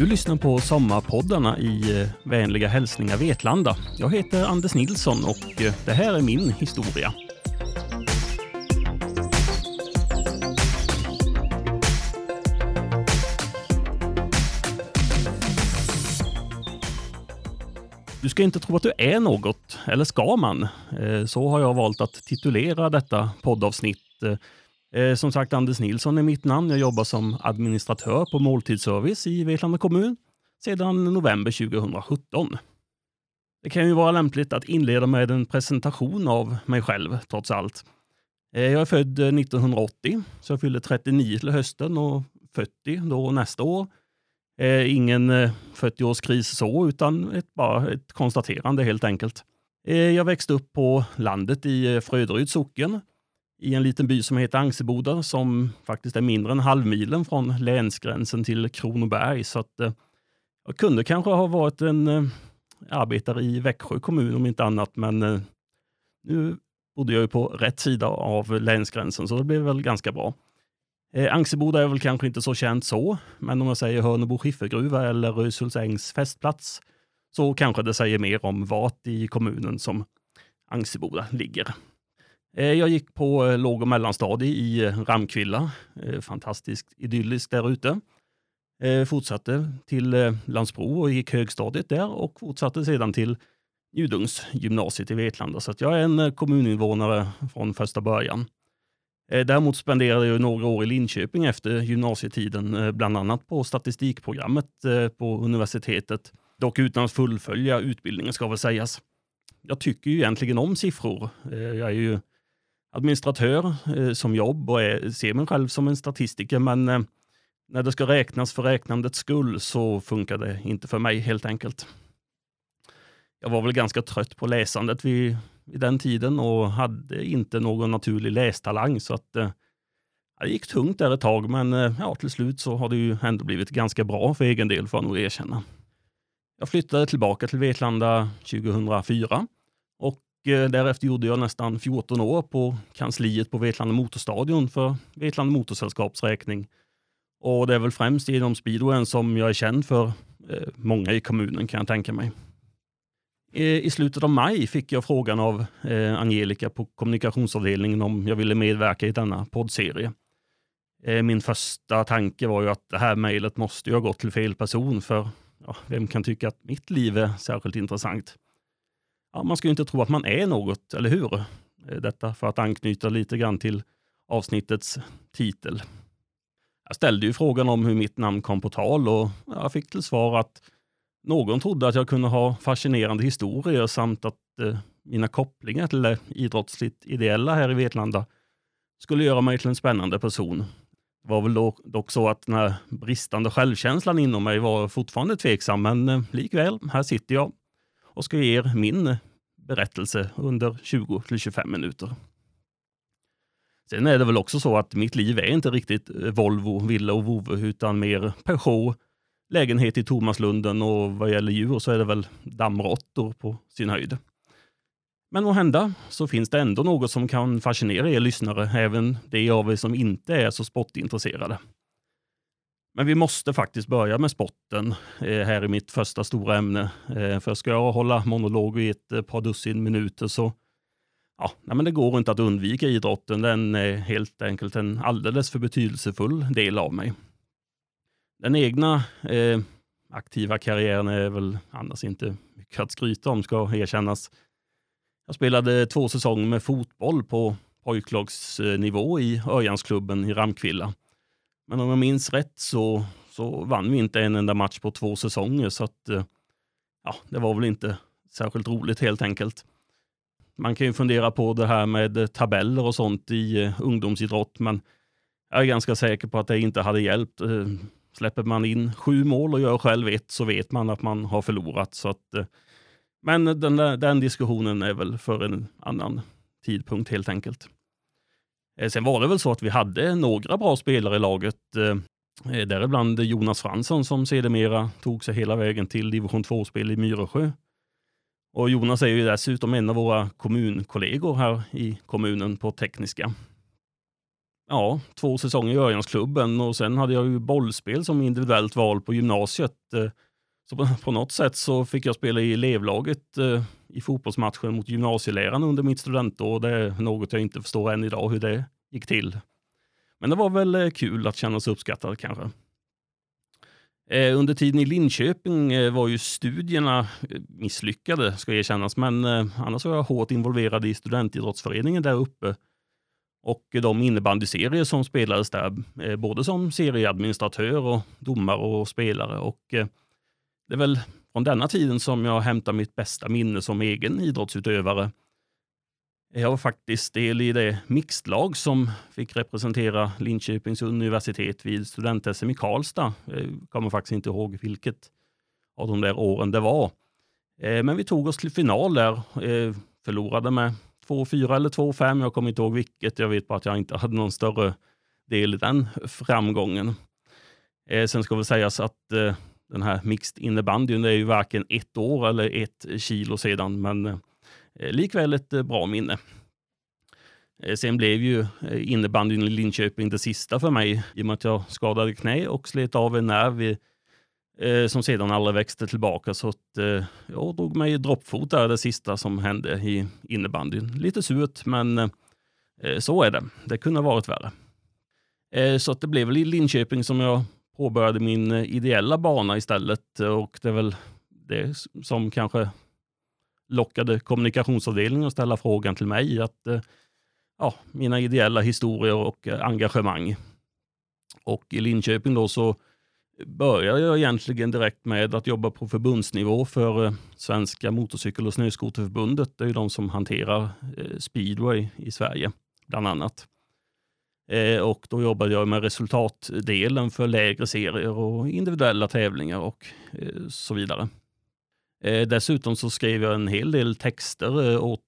Du lyssnar på sommarpoddarna i eh, vänliga hälsningar Vetlanda. Jag heter Anders Nilsson och eh, det här är min historia. Du ska inte tro att du är något, eller ska man? Eh, så har jag valt att titulera detta poddavsnitt. Eh, som sagt, Anders Nilsson är mitt namn. Jag jobbar som administratör på måltidsservice i Vetlanda kommun sedan november 2017. Det kan ju vara lämpligt att inleda med en presentation av mig själv, trots allt. Eh, jag är född eh, 1980, så jag fyller 39 till hösten och 40 då nästa år. Eh, ingen eh, 40-årskris så, utan ett, bara ett konstaterande helt enkelt. Eh, jag växte upp på landet i Fröderyds socken i en liten by som heter Angseboda som faktiskt är mindre än halvmilen från länsgränsen till Kronoberg. Så att, eh, jag kunde kanske ha varit en eh, arbetare i Växjö kommun om inte annat, men eh, nu bodde jag ju på rätt sida av länsgränsen så det blev väl ganska bra. Eh, Angseboda är väl kanske inte så känt så, men om jag säger Hörnebo skiffergruva eller Röshultsängs festplats så kanske det säger mer om vart i kommunen som Angseboda ligger. Eh, jag gick på eh, låg och mellanstadie i eh, Ramkvilla, fantastiskt idylliskt där ute. Fortsatte till Landsbro och gick högstadiet där och fortsatte sedan till Njudungsgymnasiet i Vetlanda. Så jag är en kommuninvånare från första början. Däremot spenderade jag några år i Linköping efter gymnasietiden, bland annat på statistikprogrammet på universitetet. Dock utan att fullfölja utbildningen ska väl sägas. Jag tycker ju egentligen om siffror. Jag är ju administratör eh, som jobb och är, ser mig själv som en statistiker, men eh, när det ska räknas för räknandets skull så funkar det inte för mig helt enkelt. Jag var väl ganska trött på läsandet vid vid den tiden och hade inte någon naturlig lästalang. Så att, eh, det gick tungt där ett tag, men eh, ja, till slut så har det ju ändå blivit ganska bra för egen del, får jag nog erkänna. Jag flyttade tillbaka till Vetlanda 2004 Eh, därefter gjorde jag nästan 14 år på kansliet på Vetlanda Motorstadion för Vetlanda Motorsällskaps räkning. Och det är väl främst genom speedwayen som jag är känd för eh, många i kommunen kan jag tänka mig. I slutet av maj fick jag frågan av eh, Angelica på kommunikationsavdelningen om jag ville medverka i denna poddserie. Min första tanke var ju att det här mejlet måste ju ha gått till fel person, för ja, vem kan tycka att mitt liv är särskilt intressant? Ja, man ska ju inte tro att man är något, eller hur? Eh, detta för att anknyta lite grann till avsnittets titel. Jag ställde ju frågan om hur mitt namn kom på tal och jag fick till svar att någon trodde att jag kunde ha fascinerande historier samt att eh, mina kopplingar till det idrottsligt ideella här i Vetlanda skulle göra mig till en spännande person. Det var väl dock så att den här bristande självkänslan inom mig var fortfarande tveksam, men eh, likväl, här sitter jag och ska ge er min berättelse under 20-25 minuter. Sen är det väl också så att mitt liv är inte riktigt eh, Volvo, villa och vovve, utan mer Peugeot, lägenhet i Tomaslunden och vad gäller djur så är det väl dammråttor på sin höjd. Men vad hända så finns det ändå något som kan fascinera er lyssnare, även de av er som inte är så sportintresserade. Men vi måste faktiskt börja med sporten eh, här i mitt första stora ämne. Eh, för ska jag hålla monolog i ett eh, par dussin minuter så ja, nej, men det går inte att undvika idrotten. Den är helt enkelt en alldeles för betydelsefull del av mig. Den egna eh, aktiva karriären är väl annars inte mycket att skryta om, ska erkännas. Jag spelade två säsonger med fotboll på pojklagsnivå i Örjansklubben i Ramkvilla. Men om jag minns rätt så, så vann vi inte en enda match på två säsonger, så att, eh, ja, det var väl inte särskilt roligt helt enkelt. Man kan ju fundera på det här med eh, tabeller och sånt i eh, ungdomsidrott, men jag är ganska säker på att det inte hade hjälpt. Släpper man in sju mål och gör själv ett så vet man att man har förlorat. Så att, men den, där, den diskussionen är väl för en annan tidpunkt helt enkelt. Eh, sen var det väl så att vi hade några bra spelare i laget. Eh, eh, däribland Jonas Fransson som sedermera tog sig hela vägen till division 2-spel i Myresjö. Och Jonas är ju dessutom en av våra kommunkollegor här i kommunen på tekniska. ja, två säsonger i Örjansklubben och sen hade jag ju bollspel som individuellt val på gymnasiet. Så på, något sätt så fick jag spela i elevlaget i fotbollsmatchen mot gymnasieläraren under mitt studentår. Det är något jag inte förstår än idag hur det gick till. Men det var väl eh, kul att känna sig uppskattad kanske. Eh, under tiden i Linköping eh, var ju studierna misslyckade, ska erkännas, men annars var jag hårt involverad i studentidrottsföreningen där uppe och de innebandyserier som spelades där, både som serieadministratör och domare och spelare. Och det är väl från denna tiden som jag hämtar mitt bästa minne som egen idrottsutövare. Jag var faktiskt del i det mixedlag som fick representera Linköpings universitet vid student-SM i Karlstad. Jag kommer faktiskt inte ihåg vilket av de där åren det var. Eh, men vi tog oss till final där. Eh, förlorade med 2-4 eller 2-5. Jag kommer inte ihåg vilket. Jag vet bara att jag inte hade någon större del i den framgången. Eh, sen ska väl sägas att den här mixed innebandyn, det är ju varken ett år eller ett kilo sedan, men eh, likväl ett eh, bra minne. Eh, sen blev ju innebandyn i Linköping det sista för mig i och med att jag skadade knä och slet av en nerv som sedan aldrig växte tillbaka. Så att, jag drog mig droppfot där det sista som hände i innebandyn. Lite surt, men så är det. Det kunde ha varit värre. Så att det blev väl i Linköping som jag påbörjade min eh, ideella bana istället och det är väl det som kanske lockade kommunikationsavdelningen att ställa frågan till mig. att eh, ja, Mina ideella historier och eh, engagemang. Och i Linköping då så började jag egentligen direkt med att jobba på förbundsnivå för Svenska motorcykel och snöskoterförbundet. Det är ju de som hanterar speedway i Sverige, bland annat. Eh, och då jobbade jag med resultatdelen för lägre serier och individuella tävlingar och eh, så vidare. Eh, dessutom så skrev jag en hel del texter åt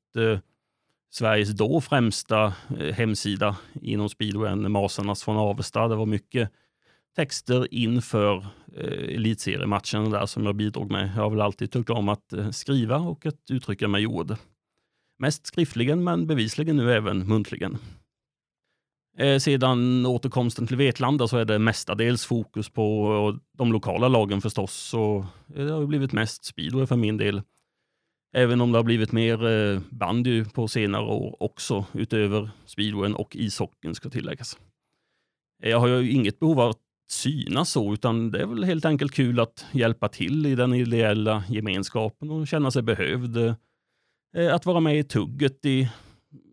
Sveriges då främsta hemsida inom speedwayen, Masarnas från Avesta. Det var mycket texter inför elitseriematchen där som jag bidrog med. Jag har väl alltid tyckt om att skriva och att uttrycka mig i ord. Mest skriftligen men bevisligen nu även muntligen. Eh, sedan återkomsten till Vetlanda så är det mestadels fokus på de lokala lagen förstås. Så det har blivit mest speedway för min del. Även om det har blivit mer eh, bandy på senare år också, utöver speedwayen och ishockeyn ska tilläggas. Eh, jag har ju inget behov av att synas så, utan det är väl helt enkelt kul att hjälpa till i den ideella gemenskapen och känna sig behövd. Eh, att vara med i tugget i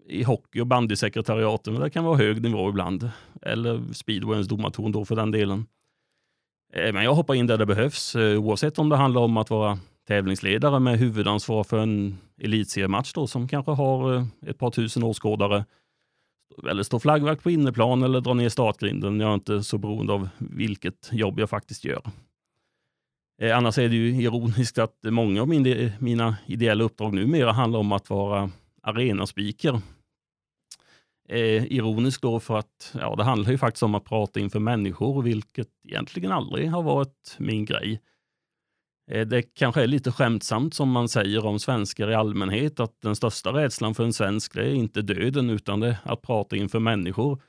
i hockey och bandysekretariaten, men det kan vara hög nivå ibland. Eller speedwayens domartorn då för den delen. Eh, men jag hoppar in där det behövs, eh, oavsett om det handlar om att vara tävlingsledare med huvudansvar för en elitseriematch då, som kanske har eh, ett par tusen åskådare. Eller stå flaggvakt på inneplan eller dra ner startgrinden. Jag är inte så beroende av vilket jobb jag faktiskt gör. Annars är det ju ironiskt att många av mina ideella uppdrag numera handlar om att vara arenaspeaker Eh, ironiskt då för att ja, det handlar ju faktiskt om att prata inför människor, vilket egentligen aldrig har varit min grej. Eh, det kanske är lite skämtsamt som man säger om svenskar i allmänhet, att den största rädslan för en svensk det är inte döden utan det är att prata inför människor.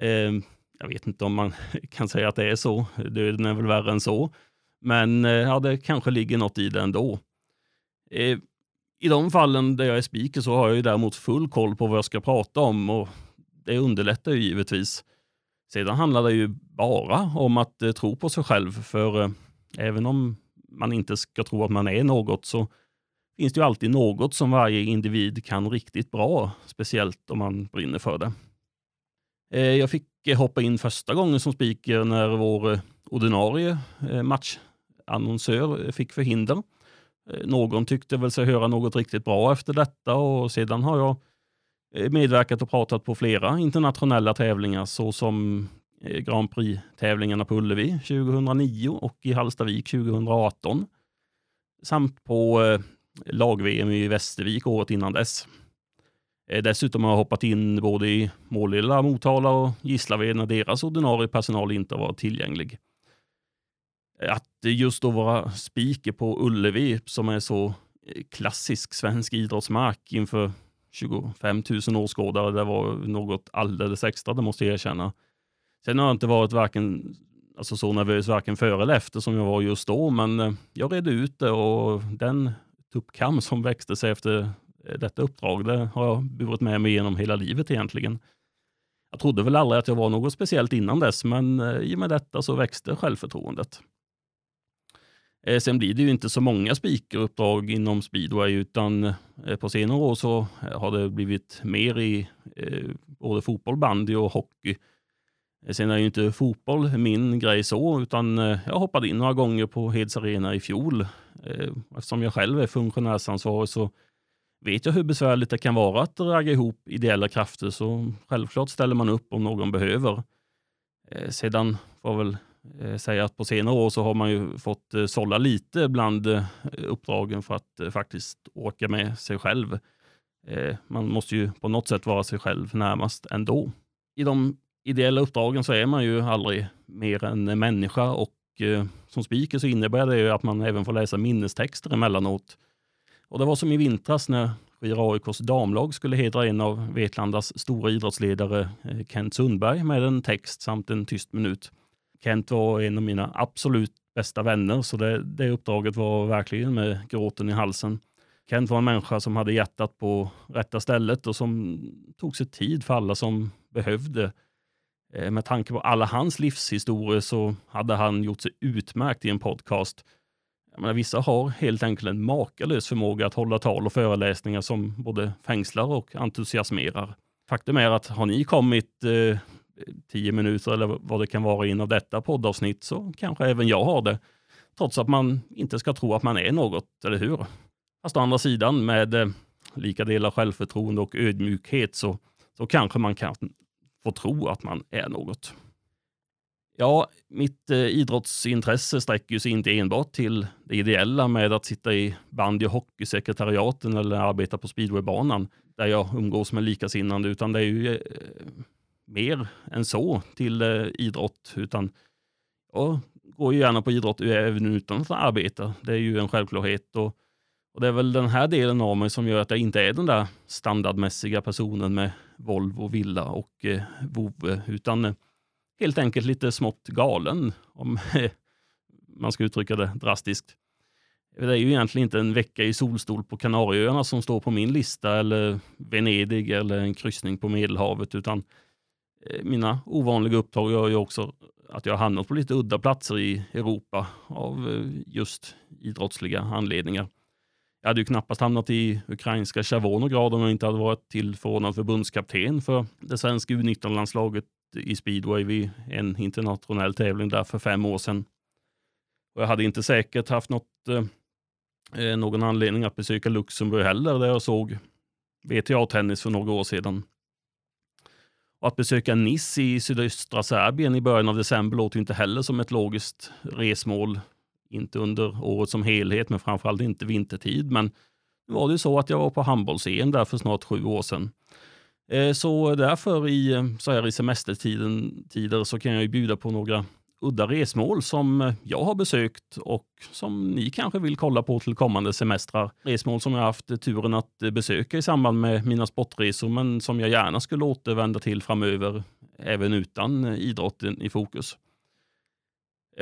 Eh, jag vet inte om man kan säga att det är så, döden är väl värre än så. Men eh, ja, det kanske ligger något i det ändå. Eh, I de fallen där jag är speaker så har jag ju däremot full koll på vad jag ska prata om och det underlättar ju givetvis. Sedan handlar det ju bara om att eh, tro på sig själv, för eh, även om man inte ska tro att man är något så finns det ju alltid något som varje individ kan riktigt bra, speciellt om man brinner för det. Eh, jag fick eh, hoppa in första gången som speaker när vår eh, ordinarie eh, matchannonsör eh, fick förhinder. Eh, någon tyckte väl sig höra något riktigt bra efter detta och sedan har jag Eh, Eh, medverkat och pratat på flera internationella tävlingar såsom eh, Grand Prix-tävlingarna på Ullevi 2009 och i Hallstavik 2018. Samt på eh, lag-VM i Västervik året innan dess. Dessutom har jag hoppat in både i Målilla, Motala och Gislaved när deras ordinarie personal inte har varit tillgänglig. Att just då vara speaker på Ullevi som är så klassisk svensk idrottsmark inför 25 000 åskådare. Det var något alldeles extra, det måste jag erkänna. Sen har jag inte varit varken, alltså så nervös varken före eller efter som jag var just då, men eh, jag redde ut det och den tuppkam som växte sig efter eh, detta uppdrag, det har jag burit med mig genom hela livet egentligen. Jag trodde väl aldrig att jag var något speciellt innan dess, men eh, i och med detta så växte självförtroendet. Eh, sen blir det ju inte så många speakeruppdrag inom speedway, utan eh, på senare år så eh, har det blivit mer i eh, både fotboll, bandy och hockey. Eh, sen är ju inte fotboll min grej så, utan jag hoppade in några gånger på Heds Arena i fjol. Eftersom jag själv är funktionärsansvarig så vet jag hur besvärligt det kan vara att ragga ihop ideella krafter, så självklart ställer man upp om någon behöver. Sedan får väl Eh, säga att på senare år så har man ju fått eh, sålla lite bland eh, uppdragen för att faktiskt åka med sig själv. Man måste ju på något sätt vara sig själv närmast ändå. I de ideella uppdragen så är man ju aldrig mer än människa och som speaker så innebär det ju att man även får läsa minnestexter emellanåt. Och det var som i vintras när Skira AIKs damlag skulle hedra en av Vetlandas stora idrottsledare, Kent Sundberg, med en text samt en tyst minut. Kent var en av mina absolut bästa vänner, så det, det uppdraget var verkligen med gråten i halsen. Kent var en människa som hade hjärtat på rätta stället och som tog sig tid för alla som behövde. Eh, med tanke på alla hans livshistorier så hade han gjort sig utmärkt i en podcast menar, vissa har helt enkelt en makalös förmåga att hålla tal och föreläsningar som både fängslar och entusiasmerar. Faktum är att har ni kommit eh, tio minuter eller vad det kan vara in av detta poddavsnitt så kanske även jag har det. Trots att man inte ska tro att man är något, eller hur? Fast å andra sidan med eh, lika delar självförtroende och ödmjukhet så, så kanske man kan få tro att man är något. Ja, mitt eh, idrottsintresse sträcker sig inte enbart till det ideella med att sitta i bandy och hockeysekretariaten eller arbeta på speedwaybanan där jag umgås med likasinnande, utan det är ju eh, mer än så till eh, idrott. Utan jag går ju gärna på idrott även utan att arbeta. Det är ju en självklarhet. Och, och det är väl den här delen av mig som gör att jag inte är den där standardmässiga personen med Volvo, villa och eh, vovve, utan eh, helt enkelt lite smått galen, om man ska uttrycka det drastiskt. Det är ju egentligen inte en vecka i solstol på Kanarieöarna som står på min lista, eller Venedig eller en kryssning på Medelhavet, utan Eh, mina ovanliga uppdrag gör ju också att jag har hamnat på lite udda platser i Europa av eh, just idrottsliga anledningar. Jag hade ju knappast hamnat i ukrainska Chavonograd om jag inte hade varit tillförordnad förbundskapten för det svenska U19-landslaget i speedway vid en internationell tävling där för fem år sedan. Och jag hade inte säkert haft något, eh, eh någon anledning att besöka Luxemburg heller, där jag såg VTA-tennis för några år sedan. Och att besöka Nice i sydöstra Serbien i början av december låter inte heller som ett logiskt resmål. Inte under året som helhet, men framförallt inte vintertid. Men nu var det så att jag var på handbolls-EM där för snart sju år sedan. Eh, så därför i, eh, så här i semestertider så kan jag bjuda på några udda resmål som eh, jag har besökt och som ni kanske vill kolla på till kommande semestrar. Resmål som jag haft turen att eh, besöka i samband med mina sportresor men som jag gärna skulle återvända till framöver även utan eh, idrotten i fokus.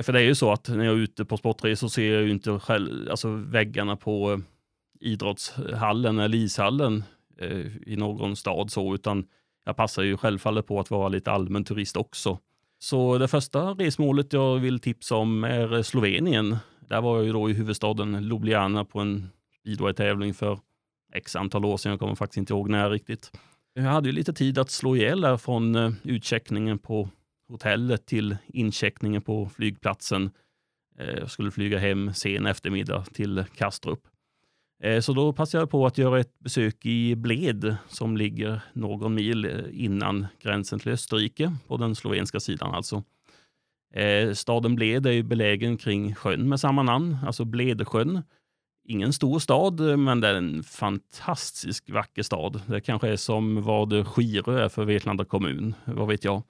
För det är ju så att när jag är ute på sportresor ser jag ju inte själv, alltså väggarna på idrottshallen eller ishallen Eh, i någon stad så, utan jag passar ju självfallet på att vara lite allmän turist också. Så det första resmålet jag vill tipsa om är Slovenien. Där var jag ju då i huvudstaden Ljubljana på en speedway-tävling för x antal år sedan. Jag kommer faktiskt inte ihåg när riktigt. Jag hade ju lite tid att slå ihjäl där från eh, utcheckningen på hotellet till incheckningen på flygplatsen. Eh, jag skulle flyga hem sen eftermiddag till Kastrup. Eh, så då passade jag på att göra ett besök i Bled som ligger någon mil eh, innan gränsen till Österrike på den slovenska sidan alltså. Eh, staden Bled är belägen kring sjön med samma namn, alltså Bledesjön. Ingen stor stad, men det är en fantastiskt vacker stad. Det kanske är som vad Skirö är för Vetlanda kommun, vad vet jag.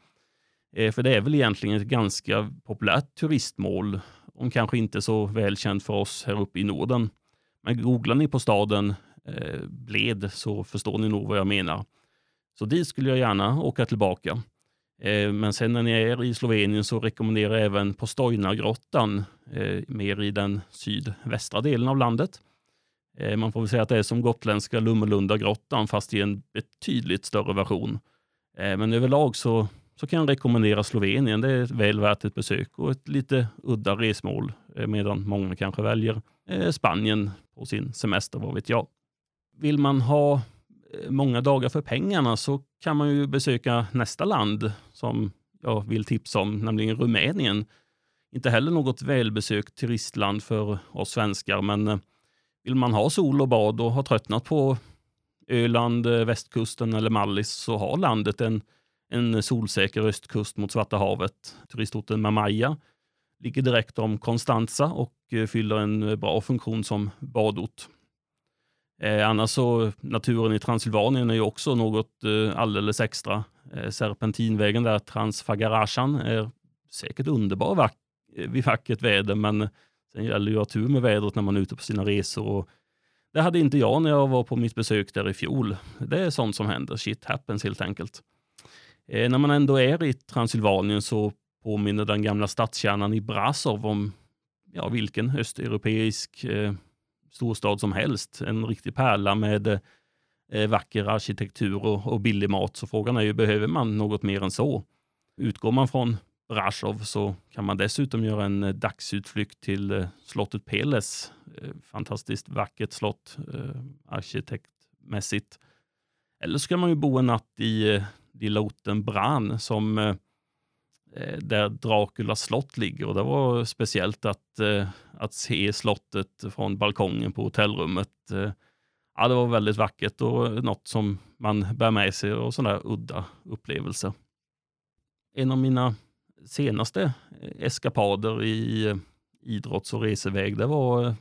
För det är väl egentligen ett ganska populärt turistmål, om kanske inte så välkänt för oss här uppe i Norden. Men googlar ni på staden eh, Bled så förstår ni nog vad jag menar. Så dit skulle jag gärna åka tillbaka. Eh, men sen när ni är i Slovenien så rekommenderar jag även Postojna-grottan, eh, mer i den sydvästra delen av landet. Man får väl säga att det är som gotländska Lummelunda-grottan fast i en betydligt större version. Men överlag så så kan jag rekommendera Slovenien. Det är väl värt ett besök och ett lite udda resmål eh, medan många kanske väljer eh, Spanien på sin semester, vad vet jag. Vill man ha eh, många dagar för pengarna så kan man ju besöka nästa land som jag vill tipsa om, nämligen Rumänien. Inte heller något välbesökt turistland för oss svenskar, men eh, vill man ha sol och bad och har tröttnat på Öland, eh, västkusten eller Mallis så har landet en en solsäker östkust mot Svarta havet. Turistorten Mamaja ligger direkt om Konstanza och eh, fyller en eh, bra funktion som badort. Eh, annars så naturen i Transylvanien är ju också något eh, alldeles extra. Eh, serpentinvägen där, Transfagarasan, är säkert underbar vack eh, vid vackert väder, men sen gäller det ju att ha tur med vädret när man är ute på sina resor. Och det hade inte jag när jag var på mitt besök där i fjol. Det är sånt som händer. Shit happens helt enkelt. Eh, när man ändå är i Transylvanien så påminner den gamla stadskärnan i Brasov om ja, vilken östeuropeisk eh, storstad som helst. En riktig pärla med eh, vacker arkitektur och, och billig mat. Så frågan är ju, behöver man något mer än så? Utgår man från Brasov så kan man dessutom göra en eh, dagsutflykt till eh, slottet Peles. Eh, fantastiskt vackert slott eh, arkitektmässigt. Eller så kan man ju bo en natt i eh, lilla orten Bran som eh, Eh, där Draculas slott ligger. Och det var speciellt att, eh, att se slottet från balkongen på hotellrummet. Eh, ja, det var väldigt vackert och något som man bär med sig och sådana udda upplevelser. En av mina senaste eh, eskapader i idrotts och reseväg, det var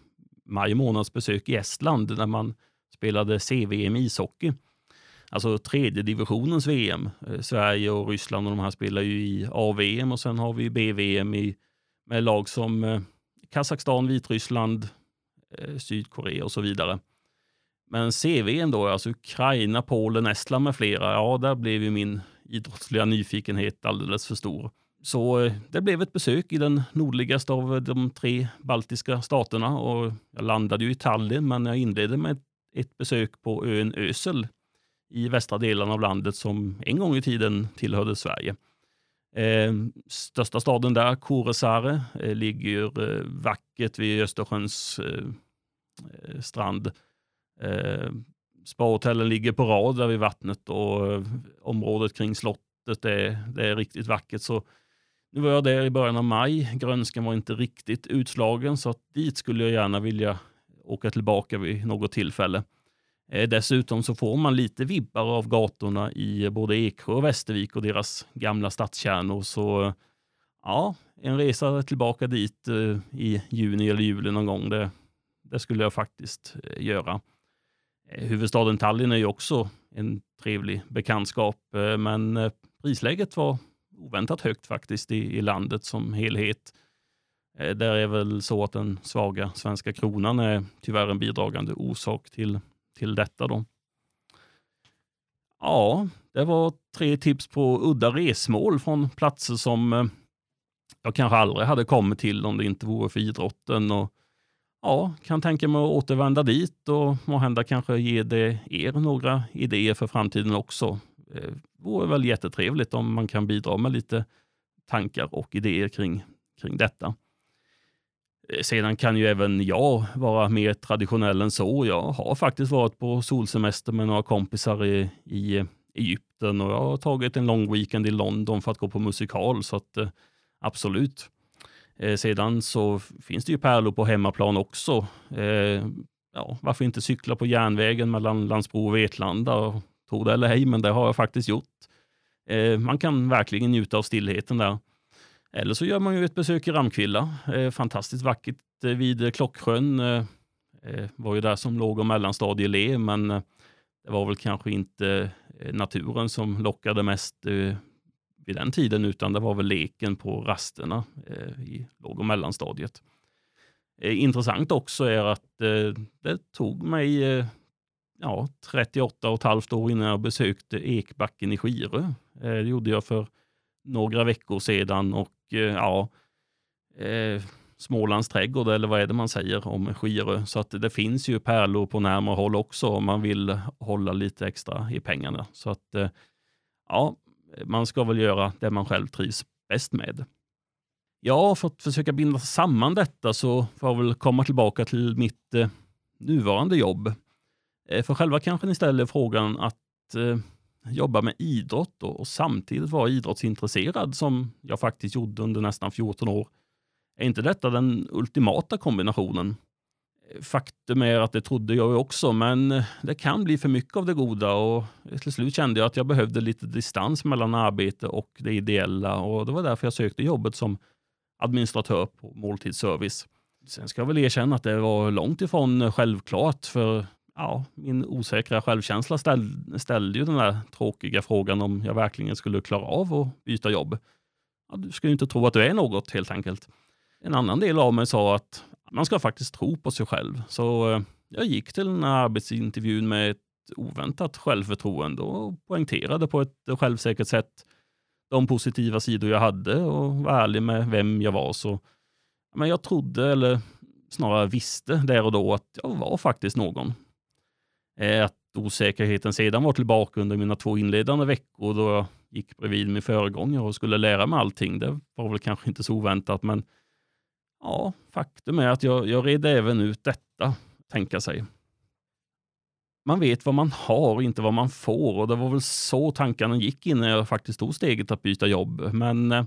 maj månads besök i Estland när man spelade CVM ishockey alltså tredje divisionens VM. Eh, Sverige och Ryssland och de här spelar ju i A-VM och sen har vi B-VM i, med lag som eh, Kazakstan, Vitryssland, eh, Sydkorea och så vidare. Men CVM då, alltså Ukraina, Polen, Estland med flera, ja, där blev ju min idrottsliga nyfikenhet alldeles för stor. Så det blev ett besök i den nordligaste av de tre baltiska staterna och jag landade ju i Tallinn, men jag inledde med ett besök på ön Ösel i västra delen av landet som en gång i tiden tillhörde Sverige. Eh, största staden där, Koresare, eh, ligger eh, vackert vid Östersjöns eh, eh, strand. Eh, Sparhotellen ligger på rad där vid vattnet och eh, området kring slottet är, det är riktigt vackert. Så nu var jag där i början av maj. Grönskan var inte riktigt utslagen så att dit skulle jag gärna vilja åka tillbaka vid något tillfälle. Eh, dessutom så får man lite vibbar av gatorna i både Eksjö och Västervik och deras gamla stadskärnor. Så ja, en resa tillbaka dit eh, i juni eller juli någon gång, det, det skulle jag faktiskt eh, göra. Huvudstaden Tallinn är ju också en trevlig bekantskap, men prisläget var oväntat högt faktiskt i, i landet som helhet. Där är väl så att den svaga svenska kronan är tyvärr en bidragande orsak till till detta. Då. Ja, det var tre tips på udda resmål från platser som eh, jag kanske aldrig hade kommit till om det inte vore för idrotten. Och, ja, kan tänka mig att återvända dit och måhända kanske ge det er några idéer för framtiden också. Det vore väl jättetrevligt om man kan bidra med lite tankar och idéer kring, kring detta. Eh, sedan kan ju även jag vara mer traditionell än så. Jag har faktiskt varit på solsemester med några kompisar i, i eh, Egypten och jag har tagit en lång weekend i London för att gå på musikal. Så att, eh, absolut. Eh, sedan så finns det ju pärlor på hemmaplan också. ja, varför inte cykla på järnvägen mellan Landsbro och Vetlanda? Tro det eller ej, men det har jag faktiskt gjort. man kan verkligen njuta av stillheten där. Eller så gör man ju ett besök i Ramkvilla. Eh, fantastiskt vackert eh, vid eh, Klocksjön. Eh, eh, var ju där som låg och mellanstadieelev, men eh, det var väl kanske inte naturen som lockade mest vid den tiden, utan det var väl leken på rasterna i låg och mellanstadiet. Intressant också är att det tog mig ja, 38 och ett halvt år innan jag besökte Ekbacken i Skirö. Eh, det gjorde jag för några veckor sedan och Eh, ja, eh, Smålands trädgård eller vad är det man säger om Skirö. Så att det finns ju pärlor på närmare håll också om man vill hålla lite extra i pengarna. Så att eh, ja, man ska väl göra det man själv trivs bäst med. Ja, för att försöka binda samman detta så får jag väl komma tillbaka till mitt eh, nuvarande jobb. Eh, för själva kanske ni ställer frågan att jobba med idrott och, och, samtidigt vara idrottsintresserad som jag faktiskt gjorde under nästan 14 år. Är inte detta den ultimata kombinationen? Faktum är att det trodde jag också, men eh, det kan bli för mycket av det goda och till slut kände jag att jag behövde lite distans mellan arbete och det ideella och det var därför jag sökte jobbet som administratör på måltidsservice. Sen ska jag väl erkänna att det var långt ifrån självklart för ja, min osäkra självkänsla ställ, ställde ju den där tråkiga frågan om jag verkligen skulle klara av att byta jobb. Ja, du ska ju inte tro att du är något helt enkelt. En annan del av mig sa att man ska faktiskt tro på sig själv. Så eh, jag gick till den här arbetsintervjun med ett oväntat självförtroende och poängterade på ett självsäkert sätt de positiva sidor jag hade och var ärlig med vem jag var. Så, men jag trodde, eller snarare visste där och då, att jag var faktiskt någon. Eh, att osäkerheten sedan var tillbaka under mina två inledande veckor då jag gick bredvid min föregångare och skulle lära mig allting. Det var väl kanske inte så oväntat, men ja, faktum är att jag, jag redde även ut detta, tänka sig man vet vad man har inte vad man får. Och det var väl så tankarna gick innan jag faktiskt tog steget att byta jobb. Men eh,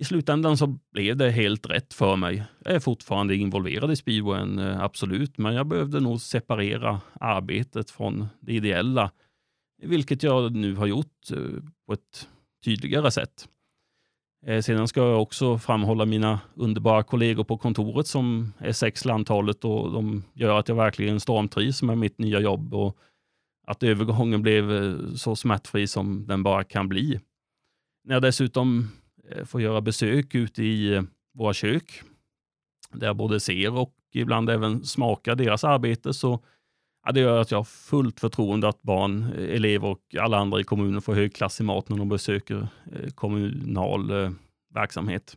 i slutändan så blev det helt rätt för mig. Jag är fortfarande involverad i speedwayen, eh, absolut, men jag behövde nog separera arbetet från det ideella, vilket jag nu har gjort eh, på ett tydligare sätt. Eh, sedan ska jag också framhålla mina underbara kollegor på kontoret som är sex antalet och de gör att jag verkligen stormtrivs med mitt nya jobb och att övergången blev så smärtfri som den bara kan bli. När jag dessutom Eh, får göra besök ute i eh, våra kök, där jag både ser och ibland även smakar deras arbete, så ja, det gör att jag har fullt förtroende att barn, eh, elever och alla andra i kommunen får hög klass i mat när de besöker kommunal verksamhet.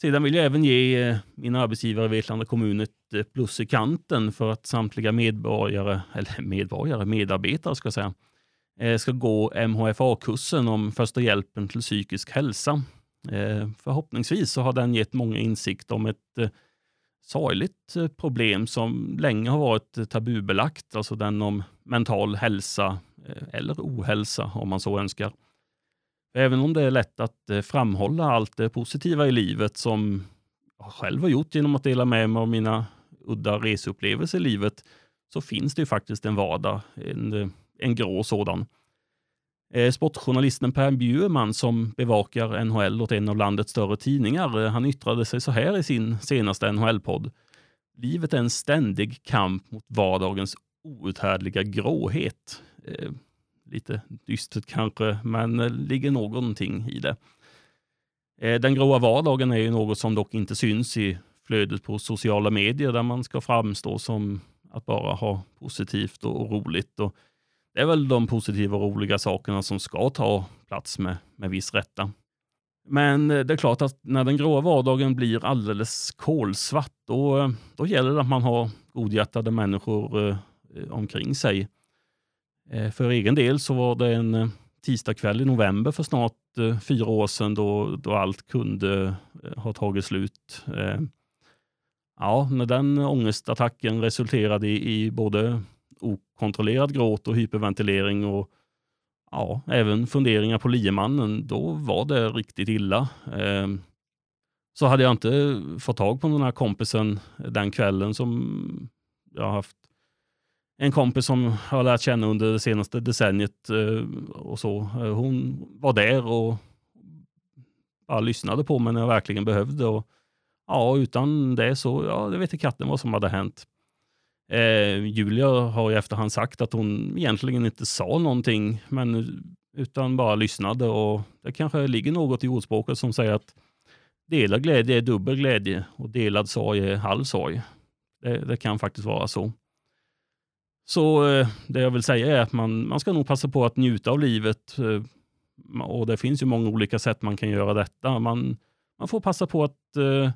Sedan vill jag även ge min arbetsgivare Vetlanda kommun ett plus i kanten för att samtliga medborgare, eller medborgare, medarbetare ska jag säga, Eh, ska gå MHFA-kursen om första hjälpen till psykisk hälsa. Eh, förhoppningsvis så har den gett många insikt om ett eh, sorgligt problem som länge har varit tabubelagt, alltså den om mental hälsa eller ohälsa om man så önskar. Även om det är lätt att framhålla allt det positiva i livet som jag själv har gjort genom att dela med mig av mina udda reseupplevelser i livet, så finns det ju faktiskt en vardag, en, en grå sådan. Eh, sportjournalisten Per Bjurman som bevakar NHL åt en av landets större tidningar, eh, han yttrade sig så här i sin senaste NHL-podd. Livet är en ständig kamp mot vardagens outhärdliga gråhet eh, lite dystert kanske, men det ligger någonting i det. Eh, den gråa vardagen är ju något som dock inte syns i flödet på sociala medier där man ska framstå som att bara ha positivt och roligt. Och det är väl de positiva och roliga sakerna som ska ta plats med, med viss rätta. Men eh, det är klart att när den gråa vardagen blir alldeles kolsvart, då, då gäller det att man har godhjärtade människor eh, omkring sig. Eh, för egen del så var det en eh, tisdagkväll i november för snart eh, fyra år sedan då, då allt kunde eh, ha tagit slut. Ja, när den ångestattacken resulterade i, i både okontrollerad gråt och hyperventilering och ja, även funderingar på liemannen, då var det riktigt illa. Ehm, så hade jag inte fått tag på den här kompisen den kvällen som jag haft en kompis som jag har lärt känna under det senaste decenniet eh, och så. Eh, hon var där och bara lyssnade på mig när jag verkligen behövde. Och, ja, utan det så, ja, det vet inte katten vad som hade hänt. Eh, Julia har i efterhand sagt att hon egentligen inte sa någonting, men utan bara lyssnade. Och Det kanske ligger något i ordspråket som säger att delad glädje är dubbel glädje och delad sorg är halv sorg. Det, det kan faktiskt vara så. Så eh, det jag vill säga är att man, man ska nog passa på att njuta av livet. Eh, och det finns ju många olika sätt man kan göra detta. Man, man får passa på att eh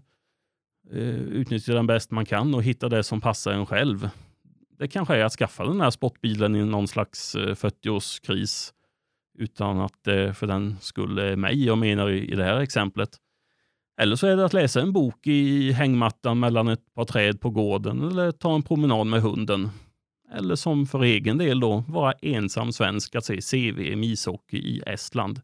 Eh, utnyttja den bäst man kan och hitta det som passar en själv. Det kanske är att skaffa den här sportbilen i någon slags eh, 40-årskris utan att det för den skulle mig jag menar i, det här exemplet. Eller så är det att läsa en bok i hängmattan mellan ett par träd på gården eller ta en promenad med hunden. Eller som för egen del då, vara ensam svensk att se CVM ishockey i Estland.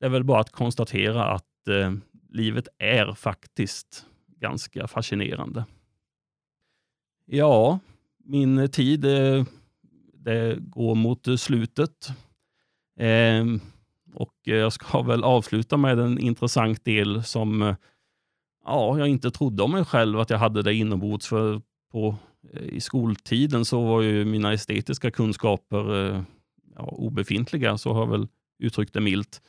Det är väl bara att konstatera att eh, livet är faktiskt ganska fascinerande. Ja, min tid eh, det går mot slutet. Ehm, och jag ska väl avsluta med en intressant del som eh, ja, jag inte trodde om mig själv att jag hade det inombords. För på, eh, I skoltiden så var ju mina estetiska kunskaper ja, obefintliga, så har jag väl uttryckt det milt.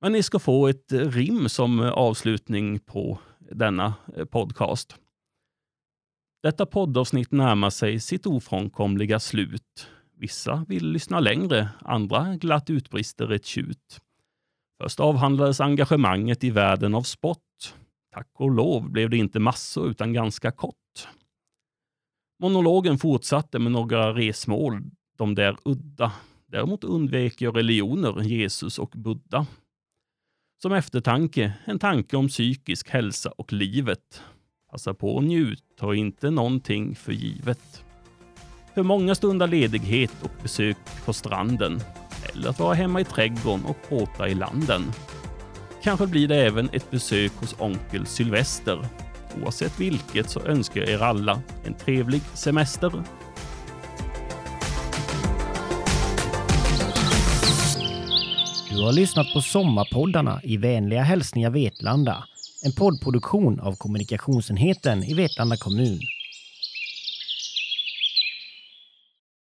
Men ni ska få ett rim som avslutning på denna eh, podcast. Detta poddavsnitt närmar sig sitt ofrånkomliga slut. Vissa vill lyssna längre, andra glatt utbrister ett tjut. Först avhandlades engagemanget i världen av sport. Tack och lov blev det inte massor utan ganska kort. Monologen fortsatte med några resmål, de där udda. Däremot undvek jag religioner, Jesus och Buddha. Som eftertanke, en tanke om psykisk hälsa och livet. Passa på och njut, ta inte någonting för givet. För många stundar ledighet och besök på stranden. Eller att vara hemma i trädgården och åta i landen. Kanske blir det även ett besök hos onkel Sylvester. Oavsett vilket så önskar jag er alla en trevlig semester. Du har lyssnat på Sommarpoddarna i vänliga hälsningar Vetlanda. En poddproduktion av kommunikationsenheten i Vetlanda kommun.